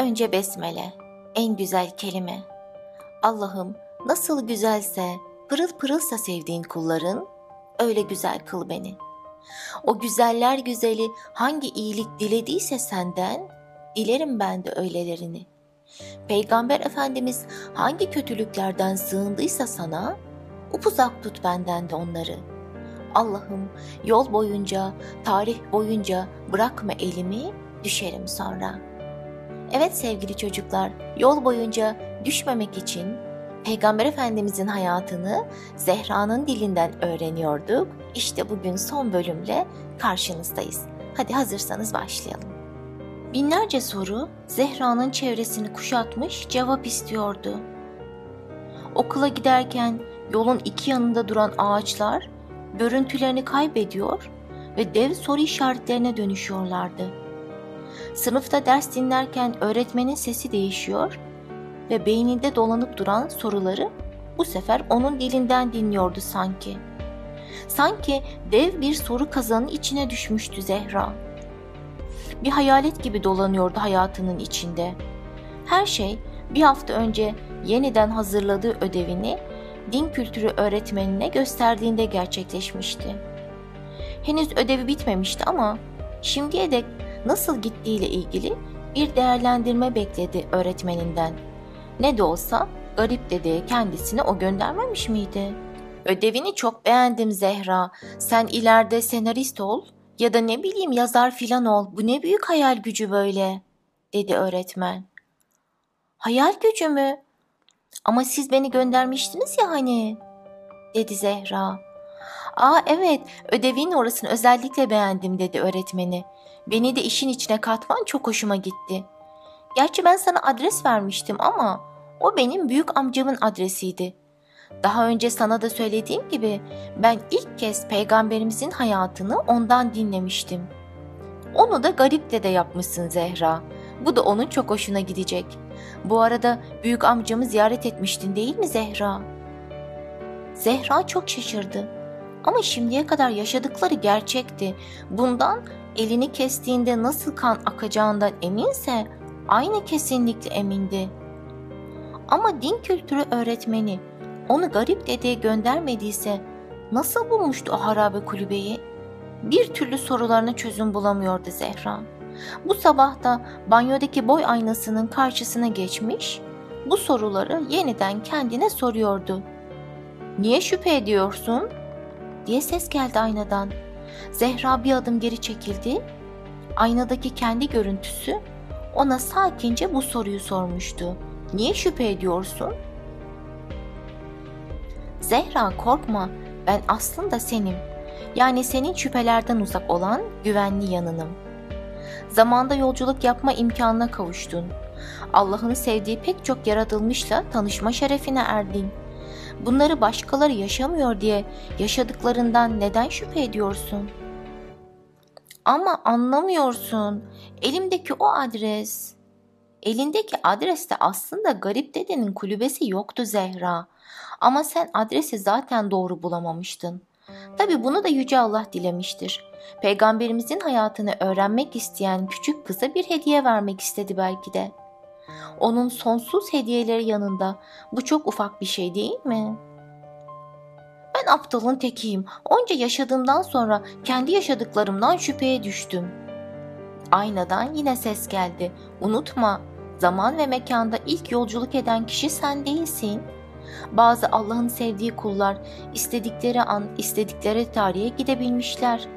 Önce besmele, en güzel kelime. Allah'ım nasıl güzelse, pırıl pırılsa sevdiğin kulların, öyle güzel kıl beni. O güzeller güzeli hangi iyilik dilediyse senden, dilerim ben de öylelerini. Peygamber Efendimiz hangi kötülüklerden sığındıysa sana, upuzak tut benden de onları. Allah'ım yol boyunca, tarih boyunca bırakma elimi, düşerim sonra.'' Evet sevgili çocuklar, yol boyunca düşmemek için Peygamber Efendimizin hayatını Zehra'nın dilinden öğreniyorduk. İşte bugün son bölümle karşınızdayız. Hadi hazırsanız başlayalım. Binlerce soru Zehra'nın çevresini kuşatmış cevap istiyordu. Okula giderken yolun iki yanında duran ağaçlar görüntülerini kaybediyor ve dev soru işaretlerine dönüşüyorlardı. Sınıfta ders dinlerken öğretmenin sesi değişiyor ve beyninde dolanıp duran soruları bu sefer onun dilinden dinliyordu sanki. Sanki dev bir soru kazanın içine düşmüştü Zehra. Bir hayalet gibi dolanıyordu hayatının içinde. Her şey bir hafta önce yeniden hazırladığı ödevini din kültürü öğretmenine gösterdiğinde gerçekleşmişti. Henüz ödevi bitmemişti ama şimdiye dek nasıl gittiğiyle ilgili bir değerlendirme bekledi öğretmeninden. Ne de olsa garip dedeye kendisini o göndermemiş miydi? Ödevini çok beğendim Zehra. Sen ileride senarist ol ya da ne bileyim yazar filan ol. Bu ne büyük hayal gücü böyle, dedi öğretmen. Hayal gücü mü? Ama siz beni göndermiştiniz ya hani, dedi Zehra. Aa evet, ödevin orasını özellikle beğendim dedi öğretmeni. Beni de işin içine katman çok hoşuma gitti. Gerçi ben sana adres vermiştim ama o benim büyük amcamın adresiydi. Daha önce sana da söylediğim gibi ben ilk kez peygamberimizin hayatını ondan dinlemiştim. Onu da garip de yapmışsın Zehra. Bu da onun çok hoşuna gidecek. Bu arada büyük amcamı ziyaret etmiştin değil mi Zehra? Zehra çok şaşırdı. Ama şimdiye kadar yaşadıkları gerçekti. Bundan elini kestiğinde nasıl kan akacağından eminse aynı kesinlikle emindi. Ama din kültürü öğretmeni onu garip dedeye göndermediyse nasıl bulmuştu o harabe kulübeyi? Bir türlü sorularına çözüm bulamıyordu Zehra. Bu sabah da banyodaki boy aynasının karşısına geçmiş, bu soruları yeniden kendine soruyordu. Niye şüphe ediyorsun? Diye ses geldi aynadan. Zehra bir adım geri çekildi. Aynadaki kendi görüntüsü ona sakince bu soruyu sormuştu. Niye şüphe ediyorsun? Zehra korkma ben aslında senim. Yani senin şüphelerden uzak olan güvenli yanınım. Zamanda yolculuk yapma imkanına kavuştun. Allah'ın sevdiği pek çok yaratılmışla tanışma şerefine erdin. Bunları başkaları yaşamıyor diye yaşadıklarından neden şüphe ediyorsun? Ama anlamıyorsun. Elimdeki o adres. Elindeki adreste aslında garip dedenin kulübesi yoktu Zehra. Ama sen adresi zaten doğru bulamamıştın. Tabi bunu da Yüce Allah dilemiştir. Peygamberimizin hayatını öğrenmek isteyen küçük kıza bir hediye vermek istedi belki de. Onun sonsuz hediyeleri yanında bu çok ufak bir şey değil mi?'' Ben aptalın tekiyim. Onca yaşadığımdan sonra kendi yaşadıklarımdan şüpheye düştüm. Aynadan yine ses geldi. Unutma, zaman ve mekanda ilk yolculuk eden kişi sen değilsin. Bazı Allah'ın sevdiği kullar istedikleri an, istedikleri tarihe gidebilmişler.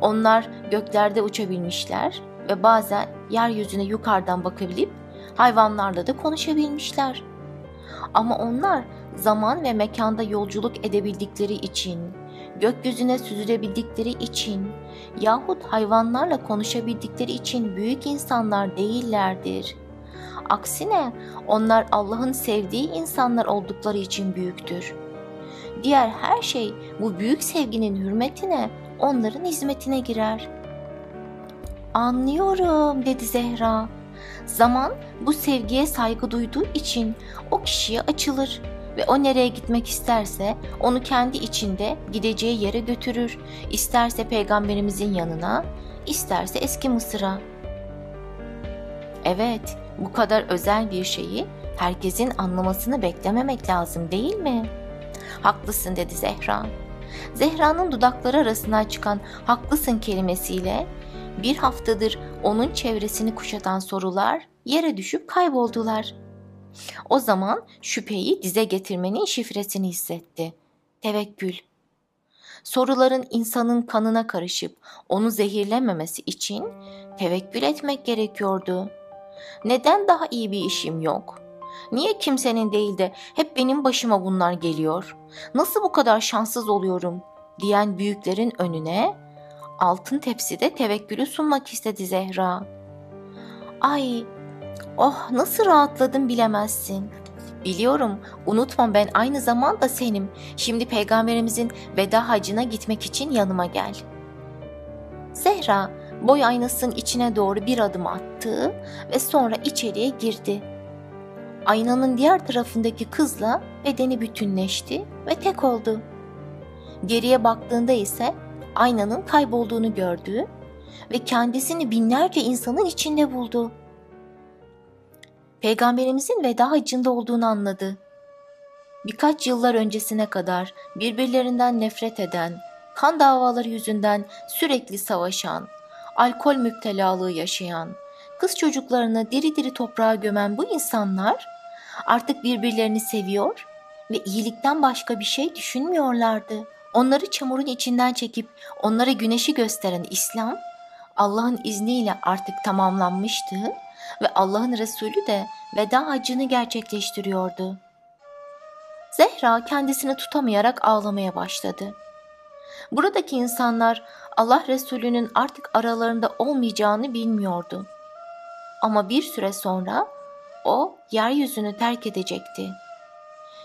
Onlar göklerde uçabilmişler ve bazen yeryüzüne yukarıdan bakabilip hayvanlarla da konuşabilmişler. Ama onlar zaman ve mekanda yolculuk edebildikleri için, gökyüzüne süzülebildikleri için yahut hayvanlarla konuşabildikleri için büyük insanlar değillerdir. Aksine onlar Allah'ın sevdiği insanlar oldukları için büyüktür. Diğer her şey bu büyük sevginin hürmetine, onların hizmetine girer. Anlıyorum dedi Zehra. Zaman bu sevgiye saygı duyduğu için o kişiye açılır ve o nereye gitmek isterse onu kendi içinde gideceği yere götürür. İsterse peygamberimizin yanına, isterse eski Mısır'a. Evet, bu kadar özel bir şeyi herkesin anlamasını beklememek lazım değil mi? Haklısın dedi Zehra. Zehra'nın dudakları arasından çıkan haklısın kelimesiyle bir haftadır onun çevresini kuşatan sorular yere düşüp kayboldular. O zaman şüpheyi dize getirmenin şifresini hissetti. Tevekkül. Soruların insanın kanına karışıp onu zehirlememesi için tevekkül etmek gerekiyordu. Neden daha iyi bir işim yok? Niye kimsenin değil de hep benim başıma bunlar geliyor? Nasıl bu kadar şanssız oluyorum?'' diyen büyüklerin önüne altın tepside tevekkülü sunmak istedi Zehra. Ay, oh nasıl rahatladım bilemezsin. Biliyorum, unutma ben aynı zamanda senim. Şimdi peygamberimizin veda hacına gitmek için yanıma gel. Zehra boy aynasının içine doğru bir adım attı ve sonra içeriye girdi. Aynanın diğer tarafındaki kızla bedeni bütünleşti ve tek oldu. Geriye baktığında ise aynanın kaybolduğunu gördü ve kendisini binlerce insanın içinde buldu. Peygamberimizin veda hacında olduğunu anladı. Birkaç yıllar öncesine kadar birbirlerinden nefret eden, kan davaları yüzünden sürekli savaşan, alkol müptelalığı yaşayan, kız çocuklarını diri diri toprağa gömen bu insanlar artık birbirlerini seviyor ve iyilikten başka bir şey düşünmüyorlardı. Onları çamurun içinden çekip onlara güneşi gösteren İslam, Allah'ın izniyle artık tamamlanmıştı ve Allah'ın Resulü de veda hacını gerçekleştiriyordu. Zehra kendisini tutamayarak ağlamaya başladı. Buradaki insanlar Allah Resulü'nün artık aralarında olmayacağını bilmiyordu. Ama bir süre sonra o yeryüzünü terk edecekti.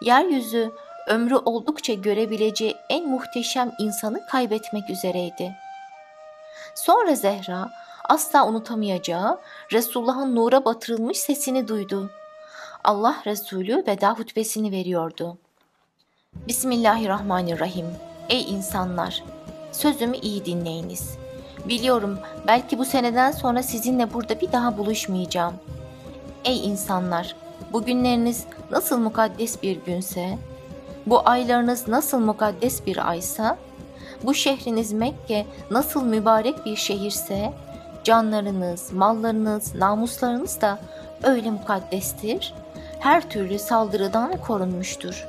Yeryüzü ömrü oldukça görebileceği en muhteşem insanı kaybetmek üzereydi. Sonra Zehra asla unutamayacağı Resulullah'ın nura batırılmış sesini duydu. Allah Resulü veda hutbesini veriyordu. Bismillahirrahmanirrahim. Ey insanlar! Sözümü iyi dinleyiniz. Biliyorum belki bu seneden sonra sizinle burada bir daha buluşmayacağım. Ey insanlar! Bugünleriniz nasıl mukaddes bir günse, bu aylarınız nasıl mukaddes bir aysa, bu şehriniz Mekke nasıl mübarek bir şehirse, canlarınız, mallarınız, namuslarınız da öyle mukaddestir, her türlü saldırıdan korunmuştur.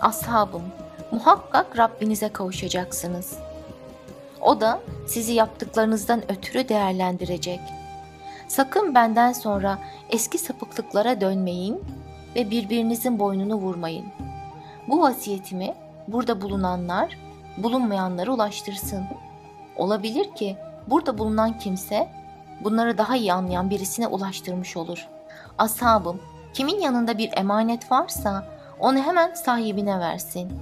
Ashabım, muhakkak Rabbinize kavuşacaksınız. O da sizi yaptıklarınızdan ötürü değerlendirecek. Sakın benden sonra eski sapıklıklara dönmeyin ve birbirinizin boynunu vurmayın.'' Bu vasiyetimi burada bulunanlar bulunmayanlara ulaştırsın. Olabilir ki burada bulunan kimse bunları daha iyi anlayan birisine ulaştırmış olur. Ashabım, kimin yanında bir emanet varsa onu hemen sahibine versin.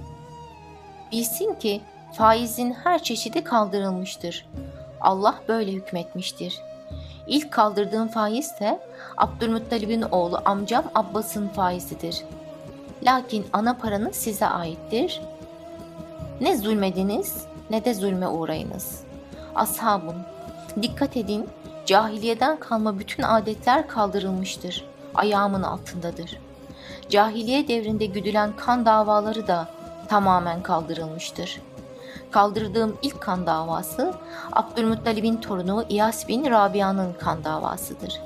Bilsin ki faizin her çeşidi kaldırılmıştır. Allah böyle hükmetmiştir. İlk kaldırdığım faiz ise Abdülmuttalib'in oğlu amcam Abbas'ın faizidir.'' Lakin ana paranız size aittir. Ne zulmediniz ne de zulme uğrayınız. Ashabım, dikkat edin, cahiliyeden kalma bütün adetler kaldırılmıştır. Ayağımın altındadır. Cahiliye devrinde güdülen kan davaları da tamamen kaldırılmıştır. Kaldırdığım ilk kan davası Abdülmuttalib'in torunu İyas bin Rabia'nın kan davasıdır.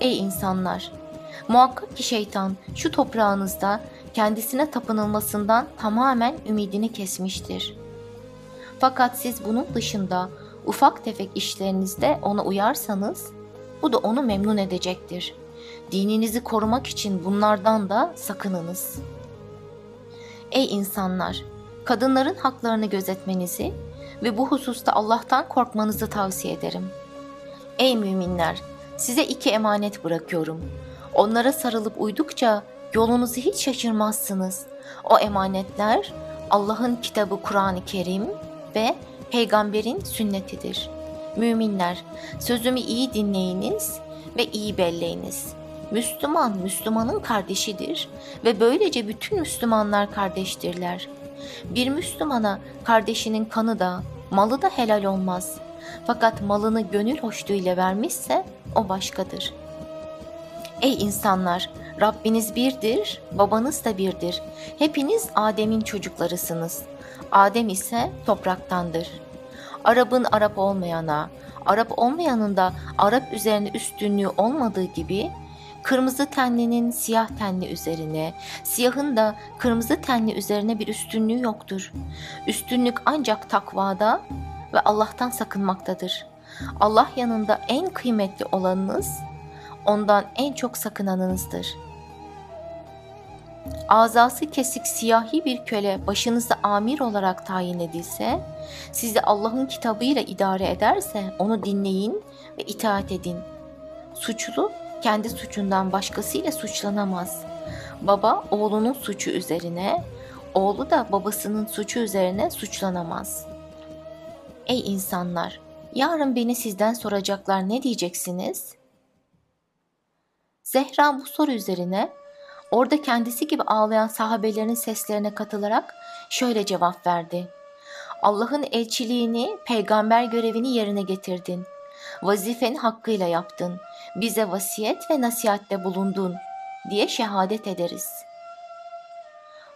Ey insanlar! Muhakkak ki şeytan şu toprağınızda kendisine tapınılmasından tamamen ümidini kesmiştir. Fakat siz bunun dışında ufak tefek işlerinizde ona uyarsanız bu da onu memnun edecektir. Dininizi korumak için bunlardan da sakınınız. Ey insanlar! Kadınların haklarını gözetmenizi ve bu hususta Allah'tan korkmanızı tavsiye ederim. Ey müminler! Size iki emanet bırakıyorum. Onlara sarılıp uydukça yolunuzu hiç şaşırmazsınız. O emanetler Allah'ın kitabı Kur'an-ı Kerim ve peygamberin sünnetidir. Müminler, sözümü iyi dinleyiniz ve iyi belleyiniz. Müslüman, Müslümanın kardeşidir ve böylece bütün Müslümanlar kardeştirler. Bir Müslümana kardeşinin kanı da, malı da helal olmaz. Fakat malını gönül hoşluğuyla vermişse o başkadır. Ey insanlar, Rabbiniz birdir, babanız da birdir. Hepiniz Adem'in çocuklarısınız. Adem ise topraktandır. Arap'ın Arap olmayana, Arap olmayanın da Arap üzerine üstünlüğü olmadığı gibi kırmızı tenlinin siyah tenli üzerine, siyahın da kırmızı tenli üzerine bir üstünlüğü yoktur. Üstünlük ancak takvada ve Allah'tan sakınmaktadır. Allah yanında en kıymetli olanınız, ondan en çok sakınanınızdır. Azası kesik siyahi bir köle başınızda amir olarak tayin edilse, sizi Allah'ın kitabıyla idare ederse onu dinleyin ve itaat edin. Suçlu kendi suçundan başkasıyla suçlanamaz. Baba oğlunun suçu üzerine, oğlu da babasının suçu üzerine suçlanamaz. Ey insanlar! Yarın beni sizden soracaklar ne diyeceksiniz? Zehra bu soru üzerine orada kendisi gibi ağlayan sahabelerin seslerine katılarak şöyle cevap verdi. Allah'ın elçiliğini, peygamber görevini yerine getirdin. Vazifeni hakkıyla yaptın. Bize vasiyet ve nasihatte bulundun diye şehadet ederiz.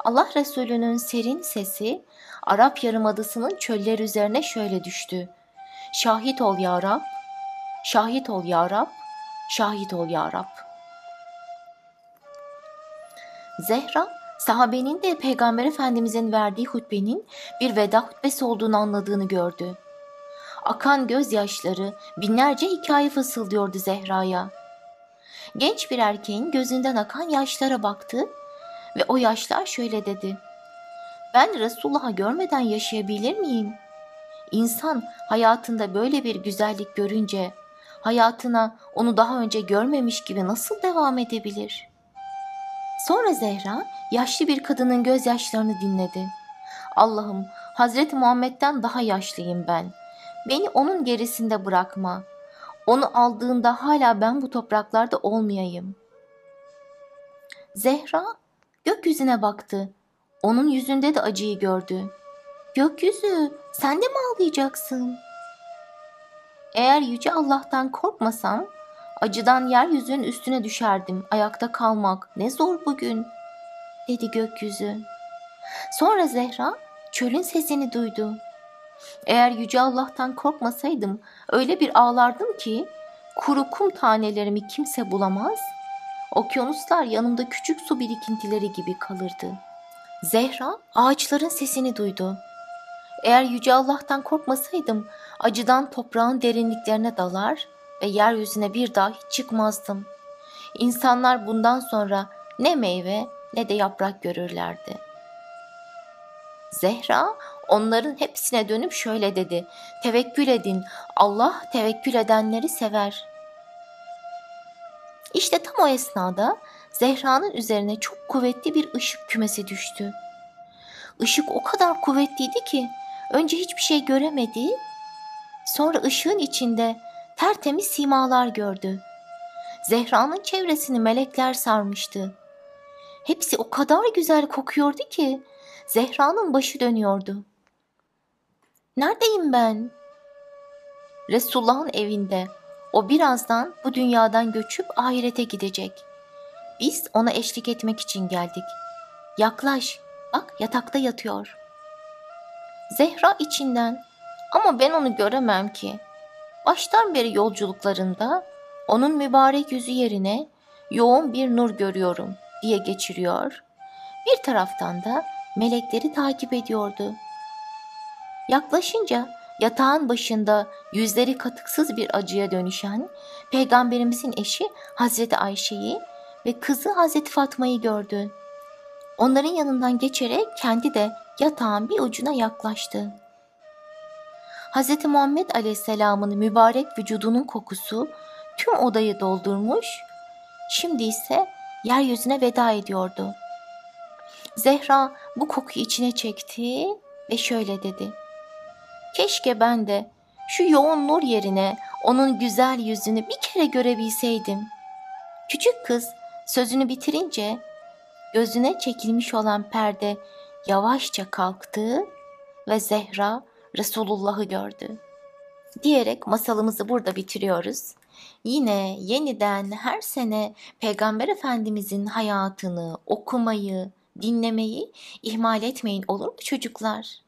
Allah Resulü'nün serin sesi Arap Yarımadası'nın çöller üzerine şöyle düştü. Şahit ol ya Rab, şahit ol ya Rab, şahit ol ya Rab. Zehra, sahabenin de Peygamber Efendimizin verdiği hutbenin bir veda hutbesi olduğunu anladığını gördü. Akan gözyaşları binlerce hikaye fısıldıyordu Zehra'ya. Genç bir erkeğin gözünden akan yaşlara baktı ve o yaşlar şöyle dedi. Ben Resulullah'ı görmeden yaşayabilir miyim? İnsan hayatında böyle bir güzellik görünce hayatına onu daha önce görmemiş gibi nasıl devam edebilir? Sonra Zehra yaşlı bir kadının gözyaşlarını dinledi. Allah'ım Hazreti Muhammed'den daha yaşlıyım ben. Beni onun gerisinde bırakma. Onu aldığında hala ben bu topraklarda olmayayım. Zehra gökyüzüne baktı. Onun yüzünde de acıyı gördü. Gökyüzü, sen de mi ağlayacaksın? Eğer yüce Allah'tan korkmasam, acıdan yeryüzünün üstüne düşerdim. Ayakta kalmak ne zor bugün, dedi gökyüzü. Sonra Zehra çölün sesini duydu. Eğer yüce Allah'tan korkmasaydım öyle bir ağlardım ki kuru kum tanelerimi kimse bulamaz, okyanuslar yanımda küçük su birikintileri gibi kalırdı. Zehra ağaçların sesini duydu. Eğer yüce Allah'tan korkmasaydım acıdan toprağın derinliklerine dalar ve yeryüzüne bir daha hiç çıkmazdım. İnsanlar bundan sonra ne meyve ne de yaprak görürlerdi. Zehra onların hepsine dönüp şöyle dedi. Tevekkül edin. Allah tevekkül edenleri sever. İşte tam o esnada Zehra'nın üzerine çok kuvvetli bir ışık kümesi düştü. Işık o kadar kuvvetliydi ki önce hiçbir şey göremedi. Sonra ışığın içinde tertemiz simalar gördü. Zehra'nın çevresini melekler sarmıştı. Hepsi o kadar güzel kokuyordu ki Zehra'nın başı dönüyordu. Neredeyim ben? Resulullah'ın evinde. O birazdan bu dünyadan göçüp ahirete gidecek. Biz ona eşlik etmek için geldik. Yaklaş, bak yatakta yatıyor. Zehra içinden ama ben onu göremem ki. Baştan beri yolculuklarında onun mübarek yüzü yerine yoğun bir nur görüyorum diye geçiriyor. Bir taraftan da melekleri takip ediyordu. Yaklaşınca yatağın başında yüzleri katıksız bir acıya dönüşen peygamberimizin eşi Hazreti Ayşe'yi ve kızı Hazreti Fatma'yı gördü. Onların yanından geçerek kendi de yatağın bir ucuna yaklaştı. Hz. Muhammed Aleyhisselam'ın mübarek vücudunun kokusu tüm odayı doldurmuş, şimdi ise yeryüzüne veda ediyordu. Zehra bu kokuyu içine çekti ve şöyle dedi. Keşke ben de şu yoğun nur yerine onun güzel yüzünü bir kere görebilseydim. Küçük kız sözünü bitirince gözüne çekilmiş olan perde yavaşça kalktı ve Zehra Resulullah'ı gördü. Diyerek masalımızı burada bitiriyoruz. yine yeniden her sene Peygamber Efendimizin hayatını okumayı, dinlemeyi ihmal etmeyin olur mu çocuklar?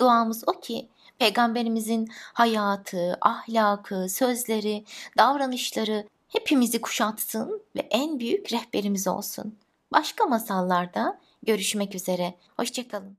Duamız o ki Peygamberimizin hayatı, ahlakı, sözleri, davranışları hepimizi kuşatsın ve en büyük rehberimiz olsun. Başka masallarda görüşmek üzere. Hoşçakalın.